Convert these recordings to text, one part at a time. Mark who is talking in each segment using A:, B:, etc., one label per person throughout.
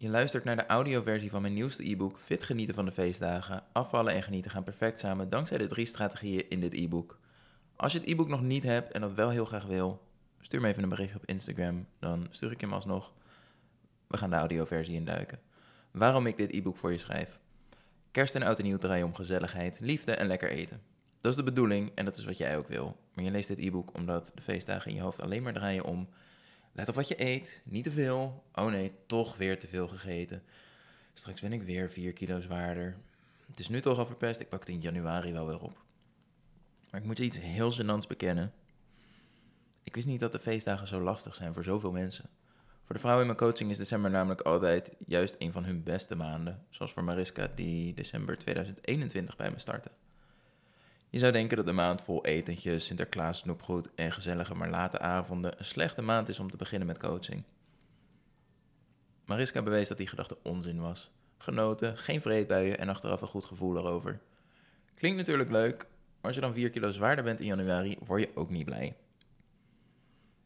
A: Je luistert naar de audioversie van mijn nieuwste e-book Fit genieten van de feestdagen. Afvallen en genieten gaan perfect samen dankzij de drie strategieën in dit e-book. Als je het e-book nog niet hebt en dat wel heel graag wil, stuur me even een bericht op Instagram, dan stuur ik hem alsnog. We gaan de audioversie induiken. Waarom ik dit e-book voor je schrijf. Kerst en oud en nieuw draaien om gezelligheid, liefde en lekker eten. Dat is de bedoeling en dat is wat jij ook wil. Maar je leest dit e-book omdat de feestdagen in je hoofd alleen maar draaien om Let op wat je eet, niet te veel. Oh nee, toch weer te veel gegeten. Straks ben ik weer 4 kilo zwaarder. Het is nu toch al verpest, ik pak het in januari wel weer op. Maar ik moet iets heel gênants bekennen. Ik wist niet dat de feestdagen zo lastig zijn voor zoveel mensen. Voor de vrouwen in mijn coaching is december namelijk altijd juist een van hun beste maanden. Zoals voor Mariska, die december 2021 bij me startte. Je zou denken dat de maand vol etentjes, Sinterklaas, snoepgoed en gezellige maar late avonden een slechte maand is om te beginnen met coaching. Mariska bewees dat die gedachte onzin was. Genoten, geen vreedbuien en achteraf een goed gevoel erover. Klinkt natuurlijk leuk, maar als je dan 4 kilo zwaarder bent in januari, word je ook niet blij.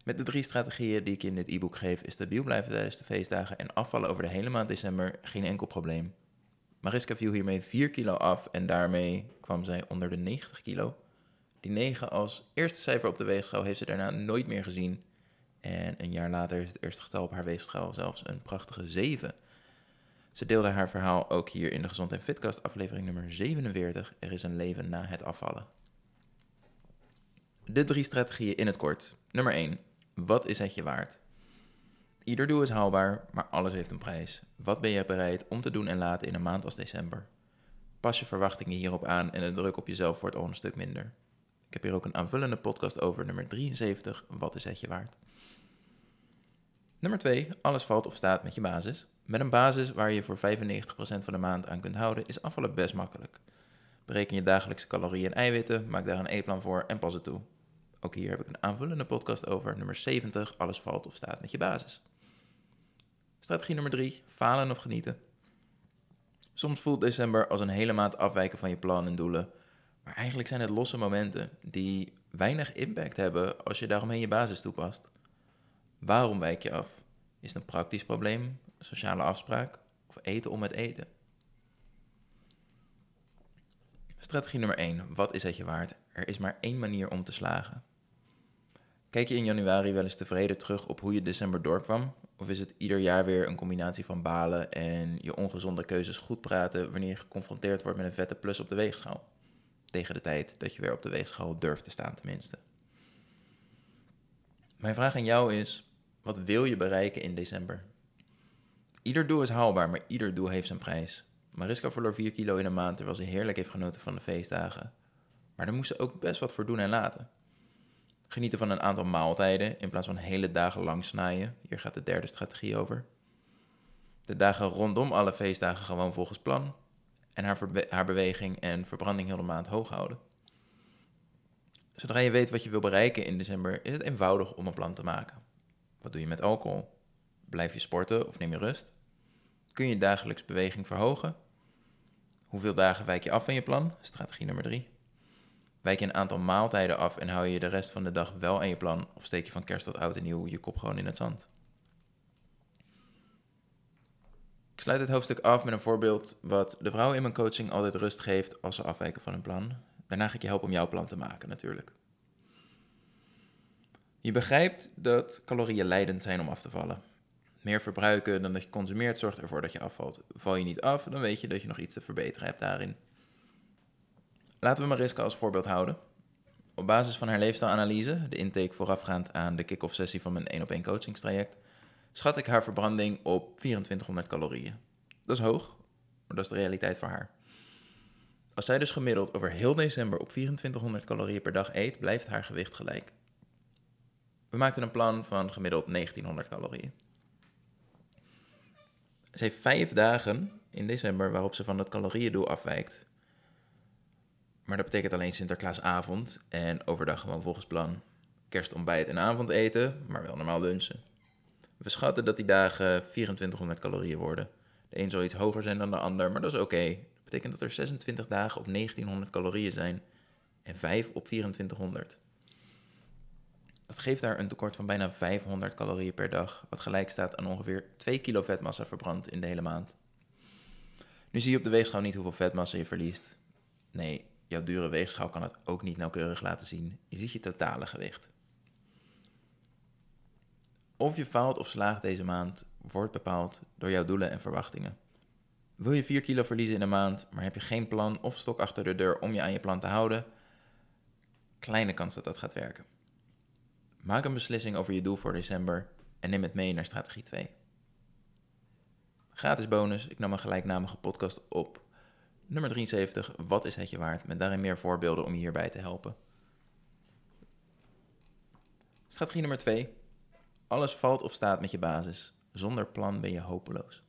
A: Met de drie strategieën die ik in dit e-book geef, is stabiel blijven tijdens de feestdagen en afvallen over de hele maand december geen enkel probleem. Mariska viel hiermee 4 kilo af en daarmee kwam zij onder de 90 kilo. Die 9 als eerste cijfer op de weegschaal heeft ze daarna nooit meer gezien. En een jaar later is het eerste getal op haar weegschaal zelfs een prachtige 7. Ze deelde haar verhaal ook hier in de Gezond en Fitcast aflevering nummer 47. Er is een leven na het afvallen. De drie strategieën in het kort. Nummer 1. Wat is het je waard? Ieder doel is haalbaar, maar alles heeft een prijs. Wat ben je bereid om te doen en laten in een maand als december? Pas je verwachtingen hierop aan en de druk op jezelf wordt al een stuk minder. Ik heb hier ook een aanvullende podcast over, nummer 73, Wat is het je waard? Nummer 2, alles valt of staat met je basis. Met een basis waar je voor 95% van de maand aan kunt houden, is afvallen best makkelijk. Bereken je dagelijkse calorieën en eiwitten, maak daar een eetplan voor en pas het toe. Ook hier heb ik een aanvullende podcast over, nummer 70, alles valt of staat met je basis. Strategie nummer 3, falen of genieten. Soms voelt december als een hele maand afwijken van je plan en doelen, maar eigenlijk zijn het losse momenten die weinig impact hebben als je daaromheen je basis toepast. Waarom wijk je af? Is het een praktisch probleem, sociale afspraak of eten om het eten? Strategie nummer 1. Wat is het je waard? Er is maar één manier om te slagen. Kijk je in januari wel eens tevreden terug op hoe je december doorkwam? Of is het ieder jaar weer een combinatie van balen en je ongezonde keuzes goed praten wanneer je geconfronteerd wordt met een vette plus op de weegschaal? Tegen de tijd dat je weer op de weegschaal durft te staan, tenminste. Mijn vraag aan jou is: wat wil je bereiken in december? Ieder doel is haalbaar, maar ieder doel heeft zijn prijs. Mariska verloor 4 kilo in een maand terwijl ze heerlijk heeft genoten van de feestdagen. Maar daar moest ze ook best wat voor doen en laten. Genieten van een aantal maaltijden in plaats van hele dagen lang snijden. Hier gaat de derde strategie over. De dagen rondom alle feestdagen gewoon volgens plan. En haar, haar beweging en verbranding heel de maand hoog houden. Zodra je weet wat je wil bereiken in december, is het eenvoudig om een plan te maken. Wat doe je met alcohol? Blijf je sporten of neem je rust? Kun je dagelijks beweging verhogen? Hoeveel dagen wijk je af van je plan? Strategie nummer 3. Wijk je een aantal maaltijden af en hou je de rest van de dag wel aan je plan of steek je van kerst tot oud en nieuw je kop gewoon in het zand? Ik sluit het hoofdstuk af met een voorbeeld wat de vrouwen in mijn coaching altijd rust geeft als ze afwijken van hun plan. Daarna ga ik je helpen om jouw plan te maken natuurlijk. Je begrijpt dat calorieën leidend zijn om af te vallen. Meer verbruiken dan dat je consumeert zorgt ervoor dat je afvalt. Val je niet af, dan weet je dat je nog iets te verbeteren hebt daarin. Laten we Mariska als voorbeeld houden. Op basis van haar leefstijlanalyse, de intake voorafgaand aan de kick-off sessie van mijn 1 op 1 coachingstraject, schat ik haar verbranding op 2400 calorieën. Dat is hoog, maar dat is de realiteit voor haar. Als zij dus gemiddeld over heel december op 2400 calorieën per dag eet, blijft haar gewicht gelijk. We maakten een plan van gemiddeld 1900 calorieën. Ze heeft vijf dagen in december waarop ze van dat calorieëndoel afwijkt. Maar dat betekent alleen Sinterklaasavond en overdag gewoon volgens plan. Kerstontbijt en avondeten, maar wel normaal lunchen. We schatten dat die dagen 2400 calorieën worden. De een zal iets hoger zijn dan de ander, maar dat is oké. Dat betekent dat er 26 dagen op 1900 calorieën zijn en 5 op 2400. Dat geeft daar een tekort van bijna 500 calorieën per dag, wat gelijk staat aan ongeveer 2 kilo vetmassa verbrand in de hele maand. Nu zie je op de weegschaal niet hoeveel vetmassa je verliest. Nee, jouw dure weegschaal kan het ook niet nauwkeurig laten zien. Je ziet je totale gewicht. Of je faalt of slaagt deze maand wordt bepaald door jouw doelen en verwachtingen. Wil je 4 kilo verliezen in een maand, maar heb je geen plan of stok achter de deur om je aan je plan te houden? Kleine kans dat dat gaat werken. Maak een beslissing over je doel voor december en neem het mee naar strategie 2. Gratis bonus, ik nam een gelijknamige podcast op. Nummer 73, wat is het je waard? Met daarin meer voorbeelden om je hierbij te helpen. Strategie nummer 2. Alles valt of staat met je basis. Zonder plan ben je hopeloos.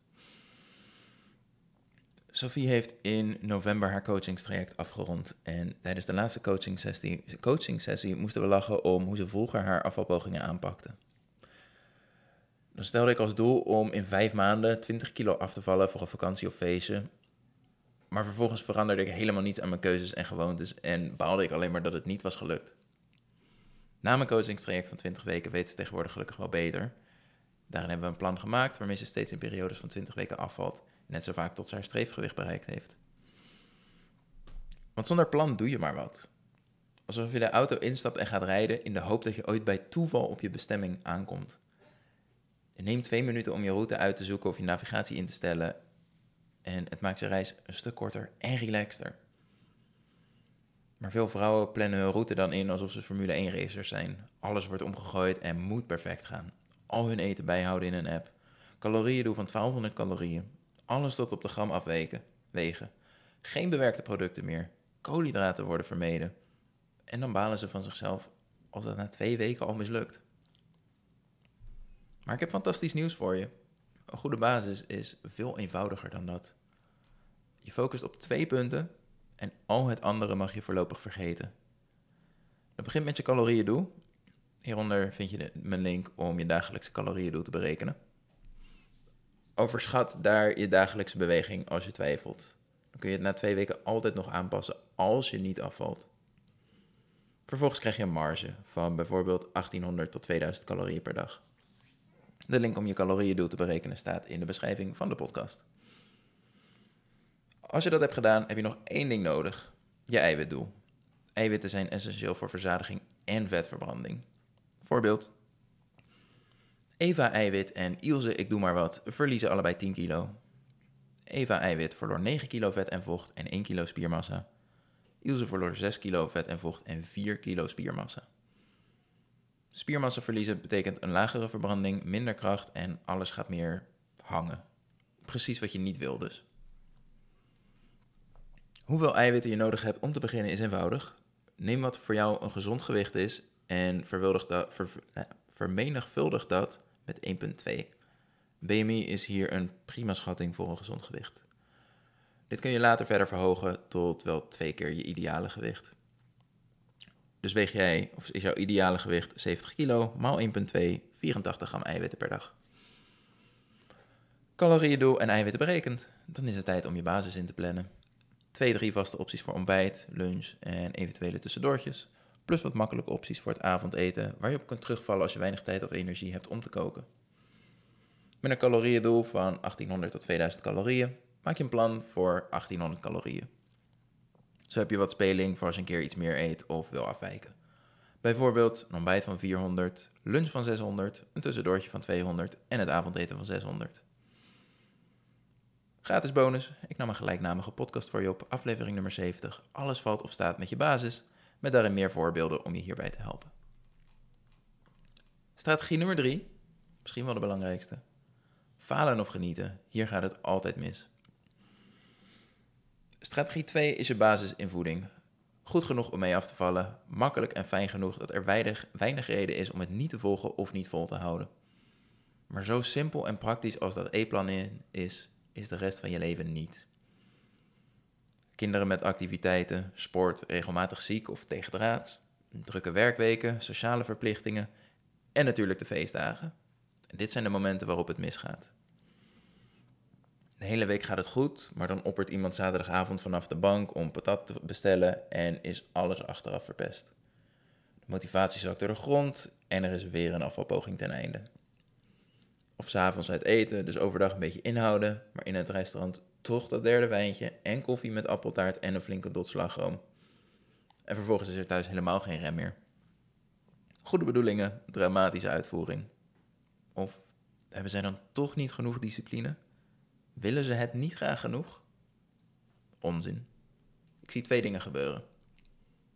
A: Sophie heeft in november haar coachingstraject afgerond. En tijdens de laatste coaching sessie, coaching sessie moesten we lachen om hoe ze vroeger haar afvalpogingen aanpakte. Dan stelde ik als doel om in vijf maanden 20 kilo af te vallen voor een vakantie of feestje. Maar vervolgens veranderde ik helemaal niets aan mijn keuzes en gewoontes en baalde ik alleen maar dat het niet was gelukt. Na mijn coachingstraject van 20 weken weet ze tegenwoordig gelukkig wel beter. Daarin hebben we een plan gemaakt waarmee ze steeds in periodes van 20 weken afvalt net zo vaak tot ze haar streefgewicht bereikt heeft. Want zonder plan doe je maar wat. Alsof je de auto instapt en gaat rijden in de hoop dat je ooit bij toeval op je bestemming aankomt. Neem twee minuten om je route uit te zoeken of je navigatie in te stellen. En het maakt je reis een stuk korter en relaxter. Maar veel vrouwen plannen hun route dan in alsof ze Formule 1 racers zijn. Alles wordt omgegooid en moet perfect gaan. Al hun eten bijhouden in een app. Calorieën doen van 1200 calorieën. Alles tot op de gram afwegen. Wegen. Geen bewerkte producten meer. Koolhydraten worden vermeden. En dan balen ze van zichzelf als dat na twee weken al mislukt. Maar ik heb fantastisch nieuws voor je. Een goede basis is veel eenvoudiger dan dat. Je focust op twee punten en al het andere mag je voorlopig vergeten. Dat begint met je calorieëndoel. Hieronder vind je de, mijn link om je dagelijkse calorieëndoel te berekenen. Overschat daar je dagelijkse beweging als je twijfelt. Dan kun je het na twee weken altijd nog aanpassen als je niet afvalt. Vervolgens krijg je een marge van bijvoorbeeld 1800 tot 2000 calorieën per dag. De link om je calorieëndoel te berekenen staat in de beschrijving van de podcast. Als je dat hebt gedaan, heb je nog één ding nodig: je eiwitdoel. Eiwitten zijn essentieel voor verzadiging en vetverbranding. Voorbeeld: Eva Eiwit en Ilse Ik Doe Maar Wat verliezen allebei 10 kilo. Eva Eiwit verloor 9 kilo vet en vocht en 1 kilo spiermassa. Ilse verloor 6 kilo vet en vocht en 4 kilo spiermassa. Spiermassa verliezen betekent een lagere verbranding, minder kracht en alles gaat meer hangen. Precies wat je niet wil dus. Hoeveel eiwitten je nodig hebt om te beginnen is eenvoudig. Neem wat voor jou een gezond gewicht is en eh, vermenigvuldig dat met 1,2. BMI is hier een prima schatting voor een gezond gewicht. Dit kun je later verder verhogen tot wel twee keer je ideale gewicht. Dus weeg jij, of is jouw ideale gewicht 70 kilo, maal 1,2, 84 gram eiwitten per dag. Calorieëndoel en eiwitten berekend, dan is het tijd om je basis in te plannen. Twee, drie vaste opties voor ontbijt, lunch en eventuele tussendoortjes. Plus wat makkelijke opties voor het avondeten, waar je op kunt terugvallen als je weinig tijd of energie hebt om te koken. Met een calorieëndoel van 1800 tot 2000 calorieën maak je een plan voor 1800 calorieën. Zo heb je wat speling voor als je een keer iets meer eet of wil afwijken. Bijvoorbeeld een ontbijt van 400, lunch van 600, een tussendoortje van 200 en het avondeten van 600. Gratis bonus, ik nam een gelijknamige podcast voor je op, aflevering nummer 70. Alles valt of staat met je basis met daarin meer voorbeelden om je hierbij te helpen. Strategie nummer drie, misschien wel de belangrijkste. Falen of genieten, hier gaat het altijd mis. Strategie 2 is je basis in voeding. Goed genoeg om mee af te vallen, makkelijk en fijn genoeg dat er weinig, weinig reden is om het niet te volgen of niet vol te houden. Maar zo simpel en praktisch als dat E-plan is, is de rest van je leven niet. Kinderen met activiteiten, sport, regelmatig ziek of tegendraads, drukke werkweken, sociale verplichtingen en natuurlijk de feestdagen. En dit zijn de momenten waarop het misgaat. De hele week gaat het goed, maar dan oppert iemand zaterdagavond vanaf de bank om patat te bestellen en is alles achteraf verpest. De motivatie zakt door de grond en er is weer een afvalpoging ten einde. Of s'avonds uit eten, dus overdag een beetje inhouden, maar in het restaurant toch dat derde wijntje en koffie met appeltaart en een flinke dot slagroom. En vervolgens is er thuis helemaal geen rem meer. Goede bedoelingen, dramatische uitvoering. Of hebben zij dan toch niet genoeg discipline? Willen ze het niet graag genoeg? Onzin. Ik zie twee dingen gebeuren.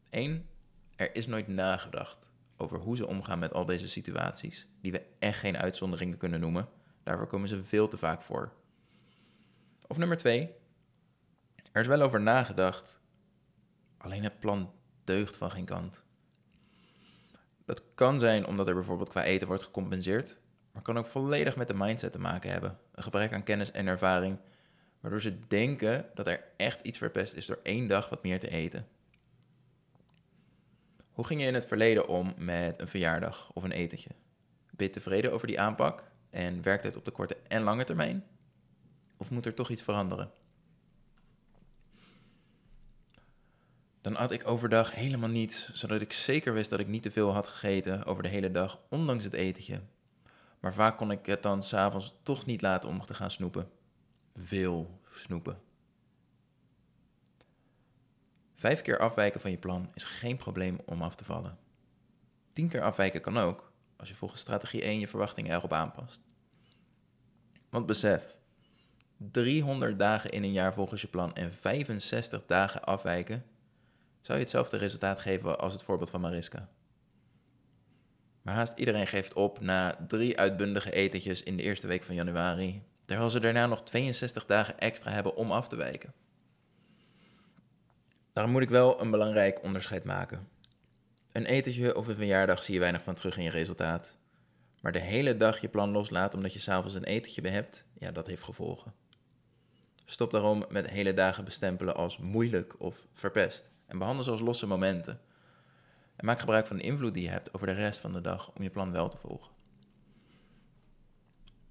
A: Eén, er is nooit nagedacht over hoe ze omgaan met al deze situaties, die we echt geen uitzonderingen kunnen noemen. Daarvoor komen ze veel te vaak voor. Of nummer twee, er is wel over nagedacht, alleen het plan deugt van geen kant. Dat kan zijn omdat er bijvoorbeeld qua eten wordt gecompenseerd, maar kan ook volledig met de mindset te maken hebben. Een gebrek aan kennis en ervaring, waardoor ze denken dat er echt iets verpest is door één dag wat meer te eten. Hoe ging je in het verleden om met een verjaardag of een etentje? Ben je tevreden over die aanpak en werkt het op de korte en lange termijn? Of moet er toch iets veranderen? Dan at ik overdag helemaal niets, zodat ik zeker wist dat ik niet te veel had gegeten over de hele dag, ondanks het etentje. Maar vaak kon ik het dan s'avonds toch niet laten om te gaan snoepen. Veel snoepen. Vijf keer afwijken van je plan is geen probleem om af te vallen. Tien keer afwijken kan ook, als je volgens strategie 1 je verwachtingen erop aanpast. Want besef, 300 dagen in een jaar volgens je plan en 65 dagen afwijken, zou je hetzelfde resultaat geven als het voorbeeld van Mariska. Maar haast iedereen geeft op na drie uitbundige etentjes in de eerste week van januari, terwijl ze daarna nog 62 dagen extra hebben om af te wijken. Daarom moet ik wel een belangrijk onderscheid maken. Een etentje of een verjaardag zie je weinig van terug in je resultaat. Maar de hele dag je plan loslaten omdat je s'avonds een etentje hebt, ja, dat heeft gevolgen. Stop daarom met hele dagen bestempelen als moeilijk of verpest en behandel ze als losse momenten. En maak gebruik van de invloed die je hebt over de rest van de dag om je plan wel te volgen.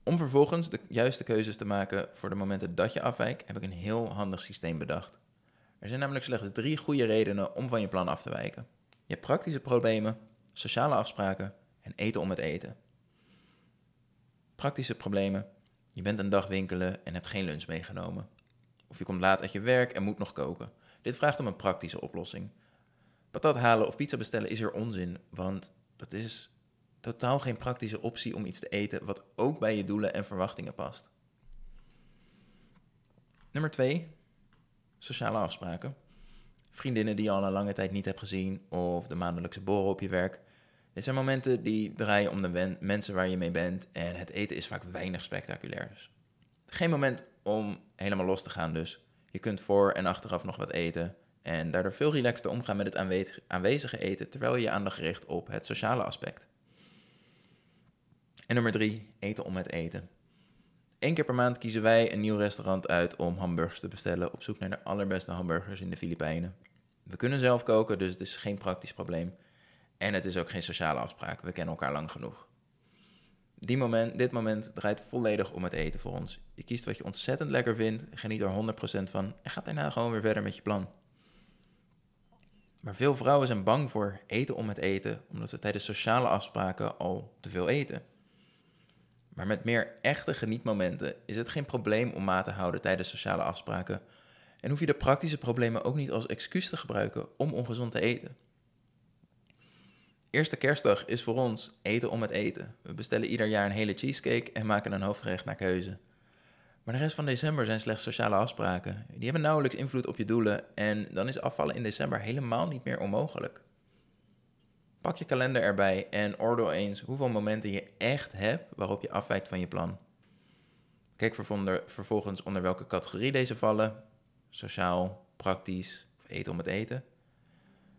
A: Om vervolgens de juiste keuzes te maken voor de momenten dat je afwijkt, heb ik een heel handig systeem bedacht. Er zijn namelijk slechts drie goede redenen om van je plan af te wijken. Je hebt praktische problemen, sociale afspraken en eten om het eten. Praktische problemen. Je bent een dag winkelen en hebt geen lunch meegenomen. Of je komt laat uit je werk en moet nog koken. Dit vraagt om een praktische oplossing. Patat halen of pizza bestellen is er onzin, want dat is totaal geen praktische optie om iets te eten wat ook bij je doelen en verwachtingen past. Nummer 2. Sociale afspraken. Vriendinnen die je al een lange tijd niet hebt gezien of de maandelijkse borrel op je werk. Dit zijn momenten die draaien om de mensen waar je mee bent en het eten is vaak weinig spectaculair. Geen moment om helemaal los te gaan dus. Je kunt voor en achteraf nog wat eten en daardoor veel relaxter omgaan met het aanwezige eten terwijl je je aandacht richt op het sociale aspect. En nummer drie, eten om het eten. Eén keer per maand kiezen wij een nieuw restaurant uit om hamburgers te bestellen op zoek naar de allerbeste hamburgers in de Filipijnen. We kunnen zelf koken, dus het is geen praktisch probleem. En het is ook geen sociale afspraak, we kennen elkaar lang genoeg. Die moment, dit moment draait volledig om het eten voor ons. Je kiest wat je ontzettend lekker vindt, geniet er 100% van en gaat daarna gewoon weer verder met je plan. Maar veel vrouwen zijn bang voor eten om het eten, omdat ze tijdens sociale afspraken al te veel eten. Maar met meer echte genietmomenten is het geen probleem om maat te houden tijdens sociale afspraken. En hoef je de praktische problemen ook niet als excuus te gebruiken om ongezond te eten. Eerste kerstdag is voor ons eten om het eten. We bestellen ieder jaar een hele cheesecake en maken een hoofdgerecht naar keuze. Maar de rest van december zijn slechts sociale afspraken. Die hebben nauwelijks invloed op je doelen en dan is afvallen in december helemaal niet meer onmogelijk. Pak je kalender erbij en oordeel eens hoeveel momenten je echt hebt waarop je afwijkt van je plan. Kijk vervolgens onder welke categorie deze vallen: sociaal, praktisch of eten om het eten.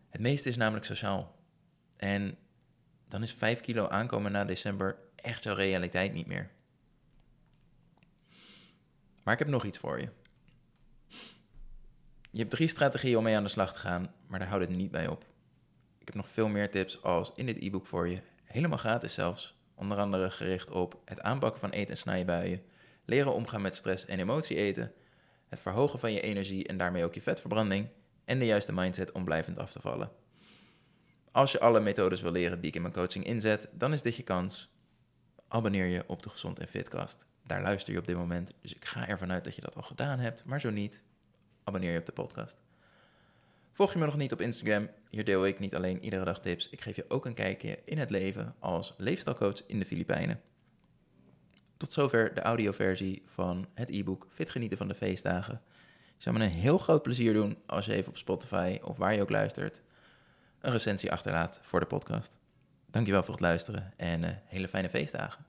A: Het meeste is namelijk sociaal. En dan is 5 kilo aankomen na december echt jouw realiteit niet meer. Maar ik heb nog iets voor je. Je hebt drie strategieën om mee aan de slag te gaan, maar daar houdt het niet bij op. Ik heb nog veel meer tips als in dit e-book voor je, helemaal gratis zelfs. Onder andere gericht op het aanpakken van eten- en snijbuien, leren omgaan met stress en emotie eten, het verhogen van je energie en daarmee ook je vetverbranding en de juiste mindset om blijvend af te vallen. Als je alle methodes wil leren die ik in mijn coaching inzet, dan is dit je kans. Abonneer je op de Gezond en Fitcast. Daar luister je op dit moment, dus ik ga ervan uit dat je dat al gedaan hebt. Maar zo niet, abonneer je op de podcast. Volg je me nog niet op Instagram? Hier deel ik niet alleen iedere dag tips, ik geef je ook een kijkje in het leven als leefstijlcoach in de Filipijnen. Tot zover de audioversie van het e-book Fit genieten van de feestdagen. Je zou me een heel groot plezier doen als je even op Spotify of waar je ook luistert een recensie achterlaat voor de podcast. Dankjewel voor het luisteren en uh, hele fijne feestdagen.